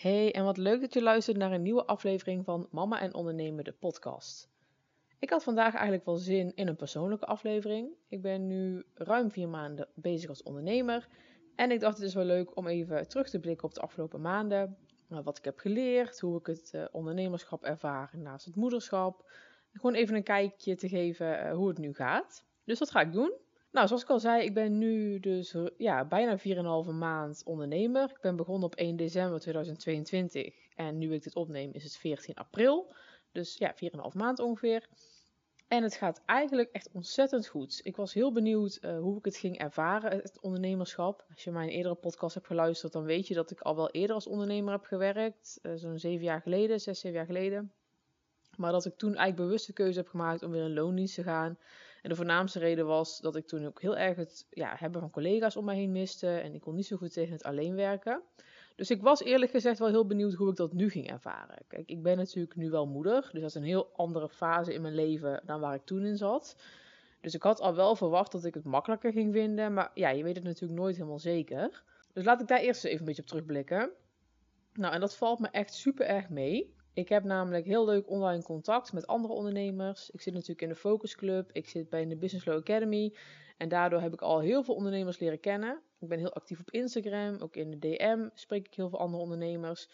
Hey, en wat leuk dat je luistert naar een nieuwe aflevering van Mama en Ondernemen, de podcast. Ik had vandaag eigenlijk wel zin in een persoonlijke aflevering. Ik ben nu ruim vier maanden bezig als ondernemer. En ik dacht het is wel leuk om even terug te blikken op de afgelopen maanden. Wat ik heb geleerd, hoe ik het uh, ondernemerschap ervaar naast het moederschap. Gewoon even een kijkje te geven uh, hoe het nu gaat. Dus dat ga ik doen. Nou, zoals ik al zei, ik ben nu dus ja, bijna 4,5 maand ondernemer. Ik ben begonnen op 1 december 2022 en nu ik dit opneem is het 14 april. Dus ja, 4,5 maand ongeveer. En het gaat eigenlijk echt ontzettend goed. Ik was heel benieuwd uh, hoe ik het ging ervaren, het ondernemerschap. Als je mijn eerdere podcast hebt geluisterd, dan weet je dat ik al wel eerder als ondernemer heb gewerkt. Uh, Zo'n 7 jaar geleden, 6, 7 jaar geleden. Maar dat ik toen eigenlijk bewust de keuze heb gemaakt om weer in loondienst te gaan. En de voornaamste reden was dat ik toen ook heel erg het ja, hebben van collega's om me heen miste. En ik kon niet zo goed tegen het alleen werken. Dus ik was eerlijk gezegd wel heel benieuwd hoe ik dat nu ging ervaren. Kijk, ik ben natuurlijk nu wel moeder. Dus dat is een heel andere fase in mijn leven dan waar ik toen in zat. Dus ik had al wel verwacht dat ik het makkelijker ging vinden. Maar ja, je weet het natuurlijk nooit helemaal zeker. Dus laat ik daar eerst even een beetje op terugblikken. Nou, en dat valt me echt super erg mee. Ik heb namelijk heel leuk online contact met andere ondernemers. Ik zit natuurlijk in de Focus Club. Ik zit bij de Business Flow Academy. En daardoor heb ik al heel veel ondernemers leren kennen. Ik ben heel actief op Instagram. Ook in de DM spreek ik heel veel andere ondernemers.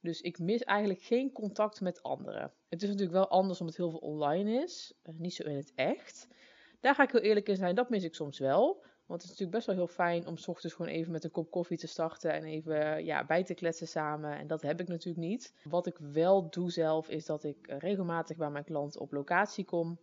Dus ik mis eigenlijk geen contact met anderen. Het is natuurlijk wel anders omdat het heel veel online is. Uh, niet zo in het echt. Daar ga ik heel eerlijk in zijn. Dat mis ik soms wel. Want het is natuurlijk best wel heel fijn om s ochtends gewoon even met een kop koffie te starten en even ja, bij te kletsen samen. En dat heb ik natuurlijk niet. Wat ik wel doe zelf is dat ik regelmatig bij mijn klanten op locatie kom.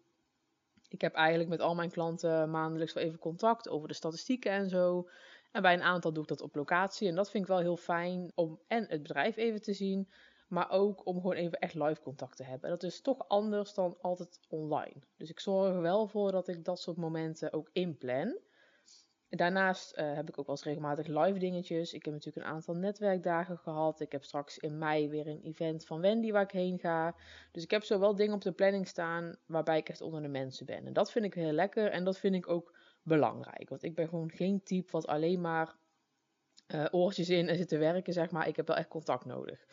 Ik heb eigenlijk met al mijn klanten maandelijks wel even contact over de statistieken en zo. En bij een aantal doe ik dat op locatie. En dat vind ik wel heel fijn om en het bedrijf even te zien, maar ook om gewoon even echt live contact te hebben. Dat is toch anders dan altijd online. Dus ik zorg er wel voor dat ik dat soort momenten ook inplan. Daarnaast uh, heb ik ook wel eens regelmatig live dingetjes. Ik heb natuurlijk een aantal netwerkdagen gehad. Ik heb straks in mei weer een event van Wendy waar ik heen ga. Dus ik heb zo wel dingen op de planning staan waarbij ik echt onder de mensen ben. En dat vind ik heel lekker en dat vind ik ook belangrijk. Want ik ben gewoon geen type wat alleen maar uh, oortjes in en zit te werken, zeg maar. Ik heb wel echt contact nodig.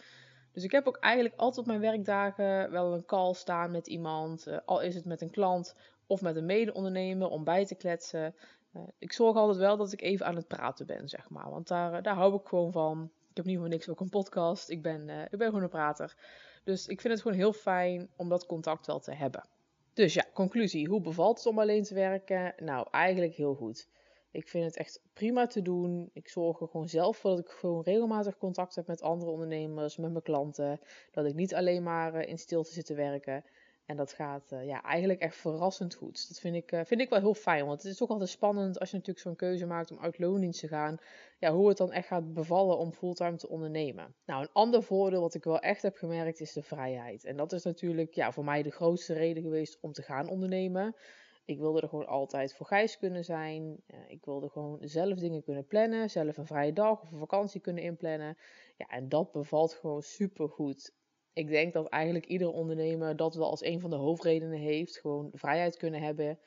Dus ik heb ook eigenlijk altijd op mijn werkdagen wel een call staan met iemand. Uh, al is het met een klant of met een mede-ondernemer om bij te kletsen. Uh, ik zorg altijd wel dat ik even aan het praten ben, zeg maar. Want daar, daar hou ik gewoon van. Ik heb niet voor niks ook een podcast. Ik ben, uh, ik ben gewoon een prater. Dus ik vind het gewoon heel fijn om dat contact wel te hebben. Dus ja, conclusie. Hoe bevalt het om alleen te werken? Nou, eigenlijk heel goed. Ik vind het echt prima te doen. Ik zorg er gewoon zelf voor dat ik gewoon regelmatig contact heb met andere ondernemers, met mijn klanten. Dat ik niet alleen maar in stilte zit te werken. En dat gaat uh, ja, eigenlijk echt verrassend goed. Dat vind ik, uh, vind ik wel heel fijn. Want het is ook altijd spannend als je natuurlijk zo'n keuze maakt om uit loondienst te gaan. Ja, hoe het dan echt gaat bevallen om fulltime te ondernemen. Nou, een ander voordeel wat ik wel echt heb gemerkt is de vrijheid. En dat is natuurlijk ja, voor mij de grootste reden geweest om te gaan ondernemen. Ik wilde er gewoon altijd voor Gijs kunnen zijn. Uh, ik wilde gewoon zelf dingen kunnen plannen. Zelf een vrije dag of een vakantie kunnen inplannen. Ja, en dat bevalt gewoon super goed ik denk dat eigenlijk iedere ondernemer dat wel als een van de hoofdredenen heeft. Gewoon vrijheid kunnen hebben.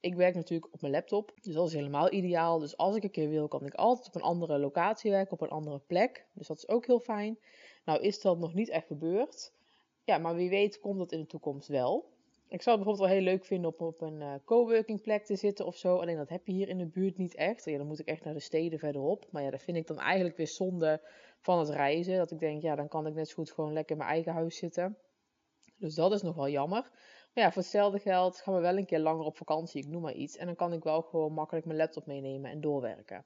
Ik werk natuurlijk op mijn laptop, dus dat is helemaal ideaal. Dus als ik een keer wil, kan ik altijd op een andere locatie werken, op een andere plek. Dus dat is ook heel fijn. Nou is dat nog niet echt gebeurd. Ja, maar wie weet komt dat in de toekomst wel. Ik zou het bijvoorbeeld wel heel leuk vinden om op een uh, coworking plek te zitten of zo. Alleen dat heb je hier in de buurt niet echt. Ja, dan moet ik echt naar de steden verderop. Maar ja, dat vind ik dan eigenlijk weer zonde van het reizen. Dat ik denk, ja, dan kan ik net zo goed gewoon lekker in mijn eigen huis zitten. Dus dat is nog wel jammer. Maar ja, voor hetzelfde geld gaan we wel een keer langer op vakantie, ik noem maar iets. En dan kan ik wel gewoon makkelijk mijn laptop meenemen en doorwerken.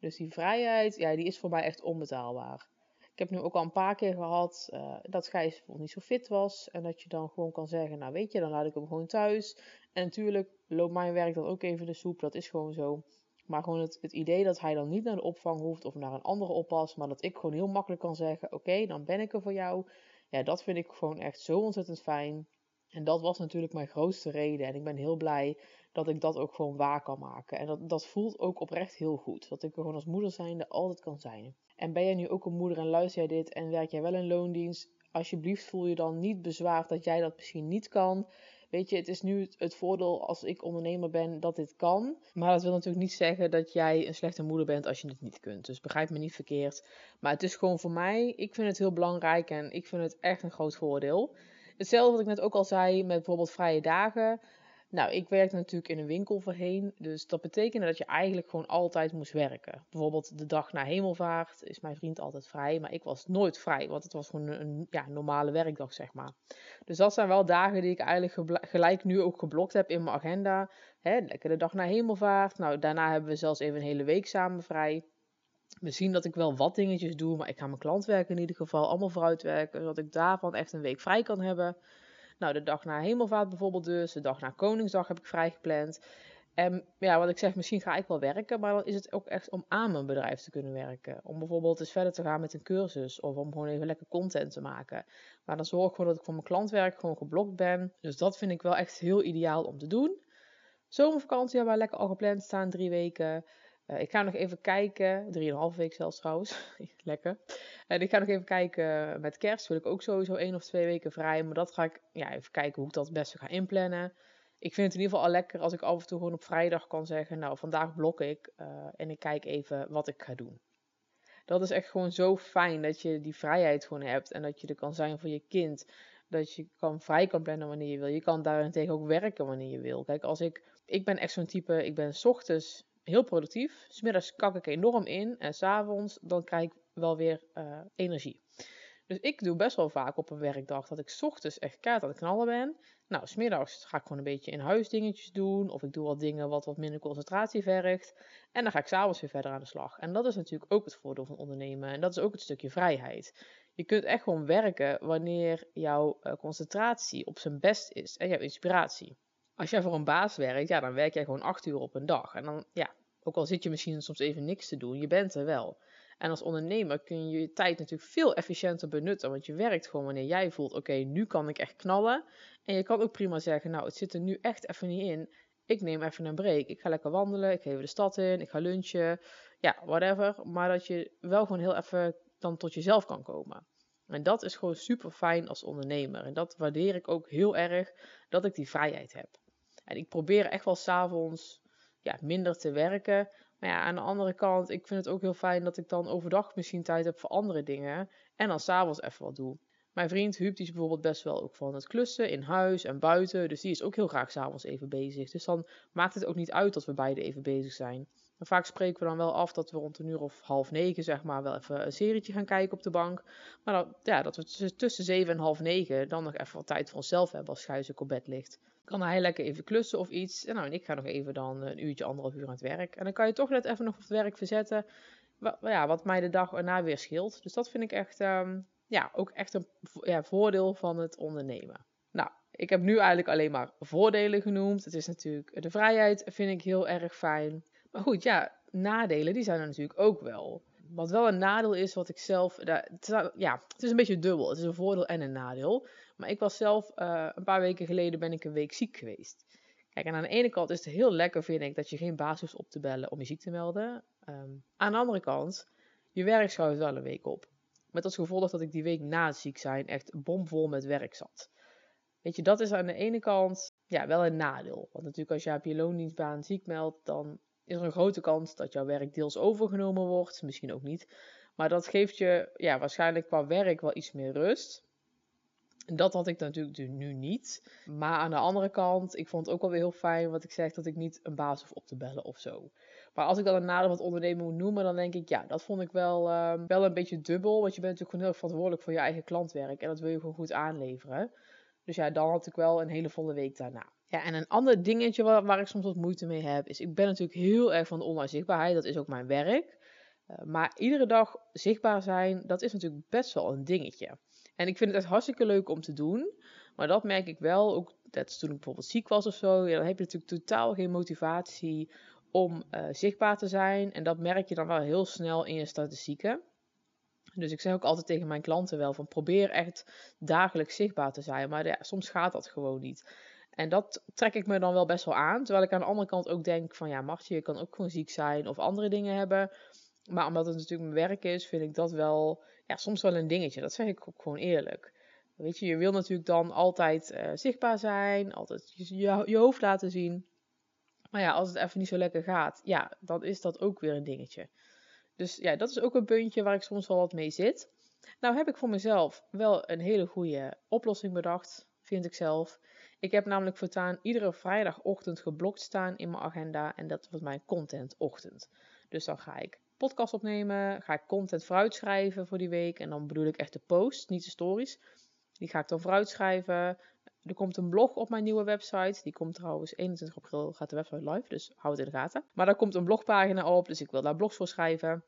Dus die vrijheid, ja, die is voor mij echt onbetaalbaar. Ik heb nu ook al een paar keer gehad uh, dat Gijs bijvoorbeeld niet zo fit was. En dat je dan gewoon kan zeggen, nou weet je, dan laat ik hem gewoon thuis. En natuurlijk loopt mijn werk dan ook even de soep, dat is gewoon zo. Maar gewoon het, idee dat hij dan niet naar de opvang hoeft of naar een andere oppas. Maar dat ik gewoon heel makkelijk kan zeggen, oké, dan ben ik er voor jou. Ja, dat vind ik gewoon echt zo ontzettend fijn. En dat was natuurlijk mijn grootste reden. En ik ben heel blij dat ik dat ook gewoon waar kan maken. En dat, dat voelt ook oprecht heel goed. Dat ik er gewoon als moeder zijnde altijd kan zijn. En ben jij nu ook een moeder en luister jij dit en werk jij wel in loondienst? Alsjeblieft voel je dan niet bezwaard dat jij dat misschien niet kan. Weet je, het is nu het voordeel als ik ondernemer ben dat dit kan. Maar dat wil natuurlijk niet zeggen dat jij een slechte moeder bent als je het niet kunt. Dus begrijp me niet verkeerd. Maar het is gewoon voor mij, ik vind het heel belangrijk en ik vind het echt een groot voordeel. Hetzelfde wat ik net ook al zei met bijvoorbeeld vrije dagen. Nou, ik werkte natuurlijk in een winkel voorheen. Dus dat betekende dat je eigenlijk gewoon altijd moest werken. Bijvoorbeeld de dag na hemelvaart is mijn vriend altijd vrij. Maar ik was nooit vrij, want het was gewoon een ja, normale werkdag, zeg maar. Dus dat zijn wel dagen die ik eigenlijk gelijk nu ook geblokt heb in mijn agenda. Hè, lekker de dag na hemelvaart. Nou, daarna hebben we zelfs even een hele week samen vrij. Misschien dat ik wel wat dingetjes doe, maar ik ga mijn klantwerk in ieder geval allemaal vooruitwerken. Zodat ik daarvan echt een week vrij kan hebben. Nou, de dag na hemelvaart bijvoorbeeld dus. De dag na Koningsdag heb ik vrijgepland. En ja, wat ik zeg, misschien ga ik wel werken, maar dan is het ook echt om aan mijn bedrijf te kunnen werken. Om bijvoorbeeld eens verder te gaan met een cursus of om gewoon even lekker content te maken. Maar dan zorg ik gewoon dat ik voor mijn klantwerk gewoon geblokt ben. Dus dat vind ik wel echt heel ideaal om te doen. Zomervakantie hebben we lekker al gepland staan, drie weken. Uh, ik ga nog even kijken, drieënhalf week zelfs trouwens, lekker. En ik ga nog even kijken met kerst, wil ik ook sowieso één of twee weken vrij. Maar dat ga ik ja, even kijken hoe ik dat het beste ga inplannen. Ik vind het in ieder geval al lekker als ik af en toe gewoon op vrijdag kan zeggen, nou vandaag blok ik uh, en ik kijk even wat ik ga doen. Dat is echt gewoon zo fijn dat je die vrijheid gewoon hebt en dat je er kan zijn voor je kind. Dat je kan vrij kan plannen wanneer je wil. Je kan daarentegen ook werken wanneer je wil. Kijk, als ik, ik ben echt zo'n type, ik ben s ochtends heel productief. Smiddags kak ik enorm in. En s'avonds dan krijg ik wel weer uh, energie. Dus ik doe best wel vaak op een werkdag dat ik ochtends echt kaart aan het knallen ben. Nou, smiddags ga ik gewoon een beetje in huis dingetjes doen. Of ik doe wat dingen wat wat minder concentratie vergt. En dan ga ik s'avonds weer verder aan de slag. En dat is natuurlijk ook het voordeel van ondernemen. En dat is ook het stukje vrijheid. Je kunt echt gewoon werken wanneer jouw uh, concentratie op zijn best is. En jouw inspiratie. Als jij voor een baas werkt, ja, dan werk jij gewoon acht uur op een dag. En dan, ja, ook al zit je misschien soms even niks te doen, je bent er wel. En als ondernemer kun je je tijd natuurlijk veel efficiënter benutten. Want je werkt gewoon wanneer jij voelt: oké, nu kan ik echt knallen. En je kan ook prima zeggen: nou, het zit er nu echt even niet in. Ik neem even een break. Ik ga lekker wandelen. Ik ga even de stad in. Ik ga lunchen. Ja, whatever. Maar dat je wel gewoon heel even dan tot jezelf kan komen. En dat is gewoon super fijn als ondernemer. En dat waardeer ik ook heel erg dat ik die vrijheid heb. En ik probeer echt wel s'avonds ja, minder te werken. Maar ja, aan de andere kant, ik vind het ook heel fijn dat ik dan overdag misschien tijd heb voor andere dingen. En dan s'avonds even wat doe. Mijn vriend Huub die is bijvoorbeeld best wel ook van het klussen in huis en buiten. Dus die is ook heel graag s'avonds even bezig. Dus dan maakt het ook niet uit dat we beide even bezig zijn. Vaak spreken we dan wel af dat we rond een uur of half negen, zeg maar, wel even een serietje gaan kijken op de bank. Maar dan, ja, dat we tussen zeven en half negen dan nog even wat tijd voor onszelf hebben als Gijs op bed ligt kan hij lekker even klussen of iets. En, nou, en ik ga nog even dan een uurtje, anderhalf uur aan het werk. En dan kan je toch net even nog op het werk verzetten. Wat, ja, wat mij de dag erna weer scheelt. Dus dat vind ik echt, um, ja, ook echt een ja, voordeel van het ondernemen. Nou, ik heb nu eigenlijk alleen maar voordelen genoemd. Het is natuurlijk, de vrijheid vind ik heel erg fijn. Maar goed, ja, nadelen, die zijn er natuurlijk ook wel. Wat wel een nadeel is, wat ik zelf. ja, het is een beetje dubbel. Het is een voordeel en een nadeel. Maar ik was zelf, uh, een paar weken geleden ben ik een week ziek geweest. Kijk, en aan de ene kant is het heel lekker, vind ik, dat je geen baas hoeft op te bellen om je ziek te melden. Um, aan de andere kant, je werk schuift wel een week op. Met als gevolg dat ik die week na het ziek zijn echt bomvol met werk zat. Weet je, dat is aan de ene kant ja, wel een nadeel. Want natuurlijk als je op je loondienstbaan ziek meldt, dan is er een grote kans dat jouw werk deels overgenomen wordt. Misschien ook niet. Maar dat geeft je ja, waarschijnlijk qua werk wel iets meer rust. Dat had ik natuurlijk nu niet. Maar aan de andere kant, ik vond het ook wel weer heel fijn wat ik zeg, dat ik niet een baas hoef op te bellen of zo. Maar als ik dan een nadeel van ondernemen moet noemen, dan denk ik, ja, dat vond ik wel, uh, wel een beetje dubbel. Want je bent natuurlijk gewoon heel verantwoordelijk voor je eigen klantwerk. En dat wil je gewoon goed aanleveren. Dus ja, dan had ik wel een hele volle week daarna. Ja, en een ander dingetje waar, waar ik soms wat moeite mee heb, is ik ben natuurlijk heel erg van de online zichtbaarheid. Dat is ook mijn werk. Uh, maar iedere dag zichtbaar zijn, dat is natuurlijk best wel een dingetje. En ik vind het echt hartstikke leuk om te doen. Maar dat merk ik wel, ook dat toen ik bijvoorbeeld ziek was of zo, ja, dan heb je natuurlijk totaal geen motivatie om uh, zichtbaar te zijn. En dat merk je dan wel heel snel in je statistieken. Dus ik zeg ook altijd tegen mijn klanten wel van probeer echt dagelijks zichtbaar te zijn. Maar ja, soms gaat dat gewoon niet. En dat trek ik me dan wel best wel aan. Terwijl ik aan de andere kant ook denk van ja, Martje, je kan ook gewoon ziek zijn of andere dingen hebben. Maar omdat het natuurlijk mijn werk is, vind ik dat wel ja, soms wel een dingetje. Dat zeg ik ook gewoon eerlijk. Weet je, je wil natuurlijk dan altijd uh, zichtbaar zijn, altijd je, je, je, hoofd laten zien. Maar ja, als het even niet zo lekker gaat, ja, dan is dat ook weer een dingetje. Dus ja, dat is ook een puntje waar ik soms wel wat mee zit. Nou heb ik voor mezelf wel een hele goede oplossing bedacht, vind ik zelf. Ik heb namelijk voortaan iedere vrijdagochtend geblokt staan in mijn agenda en dat wordt mijn contentochtend. Dus dan ga ik podcast opnemen, ga ik content vooruitschrijven voor die week en dan bedoel ik echt de posts, niet de stories. Die ga ik dan vooruitschrijven. Er komt een blog op mijn nieuwe website. Die komt trouwens 21 april gaat de website live, dus hou het in de gaten. Maar daar komt een blogpagina op, dus ik wil daar blogs voor schrijven.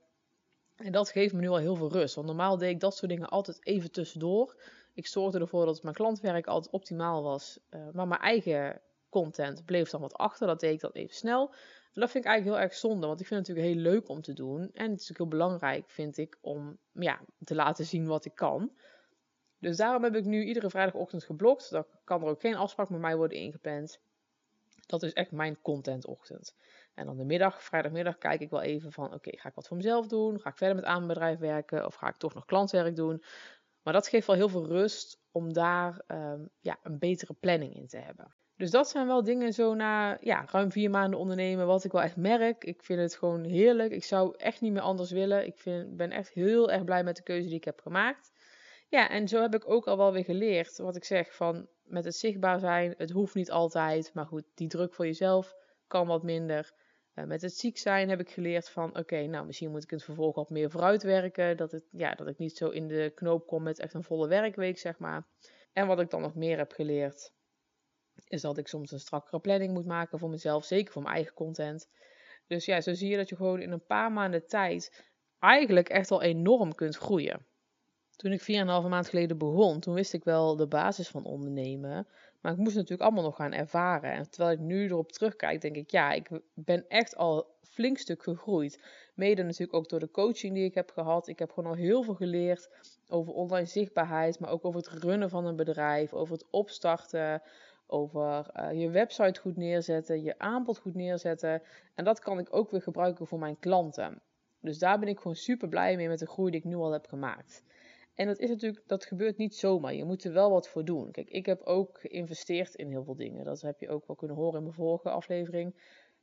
En dat geeft me nu al heel veel rust. Want normaal deed ik dat soort dingen altijd even tussendoor. Ik zorgde ervoor dat mijn klantwerk altijd optimaal was. Uh, maar mijn eigen content bleef dan wat achter. Dat deed ik dan even snel. Dat vind ik eigenlijk heel erg zonde. Want ik vind het natuurlijk heel leuk om te doen. En het is natuurlijk heel belangrijk, vind ik, om ja, te laten zien wat ik kan. Dus daarom heb ik nu iedere vrijdagochtend geblokt. Dan kan er ook geen afspraak met mij worden ingepland. Dat is echt mijn contentochtend. En dan de middag, vrijdagmiddag, kijk ik wel even van: oké, ga ik wat voor mezelf doen? Ga ik verder met aan mijn bedrijf werken? Of ga ik toch nog klantwerk doen? Maar dat geeft wel heel veel rust om daar um, ja, een betere planning in te hebben. Dus dat zijn wel dingen zo na ja, ruim vier maanden ondernemen, wat ik wel echt merk. Ik vind het gewoon heerlijk. Ik zou echt niet meer anders willen. Ik vind, ben echt heel erg blij met de keuze die ik heb gemaakt. Ja, en zo heb ik ook al wel weer geleerd, wat ik zeg, van met het zichtbaar zijn, het hoeft niet altijd, maar goed, die druk voor jezelf kan wat minder. Uh, met het ziek zijn heb ik geleerd van, oké, nou misschien moet ik in het vervolg wat meer vooruitwerken, dat, het, ja, dat ik niet zo in de knoop kom met echt een volle werkweek, zeg maar. En wat ik dan nog meer heb geleerd, is dat ik soms een strakkere planning moet maken voor mezelf, zeker voor mijn eigen content. Dus ja, zo zie je dat je gewoon in een paar maanden tijd eigenlijk echt al enorm kunt groeien. Toen ik 4,5 maand geleden begon, toen wist ik wel de basis van ondernemen. Maar ik moest natuurlijk allemaal nog gaan ervaren. En terwijl ik nu erop terugkijk, denk ik, ja, ik ben echt al flink stuk gegroeid. Mede natuurlijk ook door de coaching die ik heb gehad. Ik heb gewoon al heel veel geleerd over online zichtbaarheid, maar ook over het runnen van een bedrijf, over het opstarten, over uh, je website goed neerzetten, je aanbod goed neerzetten. En dat kan ik ook weer gebruiken voor mijn klanten. Dus daar ben ik gewoon super blij mee met de groei die ik nu al heb gemaakt. En dat is natuurlijk, dat gebeurt niet zomaar. Je moet er wel wat voor doen. Kijk, ik heb ook geïnvesteerd in heel veel dingen. Dat heb je ook wel kunnen horen in mijn vorige aflevering.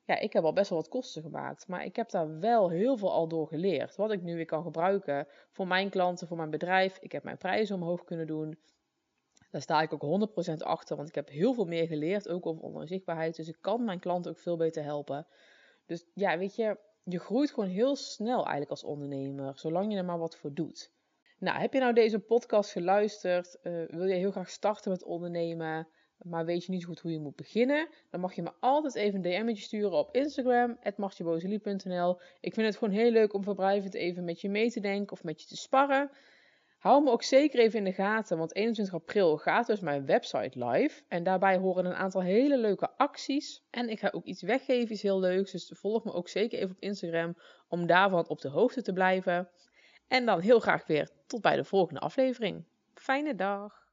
Ja, ik heb al best wel wat kosten gemaakt. Maar ik heb daar wel heel veel al door geleerd. Wat ik nu weer kan gebruiken voor mijn klanten, voor mijn bedrijf. Ik heb mijn prijzen omhoog kunnen doen. Daar sta ik ook 100% achter. Want ik heb heel veel meer geleerd, ook over online zichtbaarheid. Dus ik kan mijn klanten ook veel beter helpen. Dus ja, weet je, je groeit gewoon heel snel eigenlijk als ondernemer. Zolang je er maar wat voor doet. Nou, heb je nou deze podcast geluisterd? Uh, wil je heel graag starten met ondernemen, maar weet je niet goed hoe je moet beginnen? Dan mag je me altijd even een DM'tje sturen op Instagram, martjebozelie.nl. Ik vind het gewoon heel leuk om verblijvend even met je mee te denken of met je te sparren. Hou me ook zeker even in de gaten, want 21 april gaat dus mijn website live. En daarbij horen een aantal hele leuke acties. En ik ga ook iets weggeven, is heel leuk. Dus volg me ook zeker even op Instagram om daarvan op de hoogte te blijven. En dan heel graag weer tot bij de volgende aflevering. Fijne dag!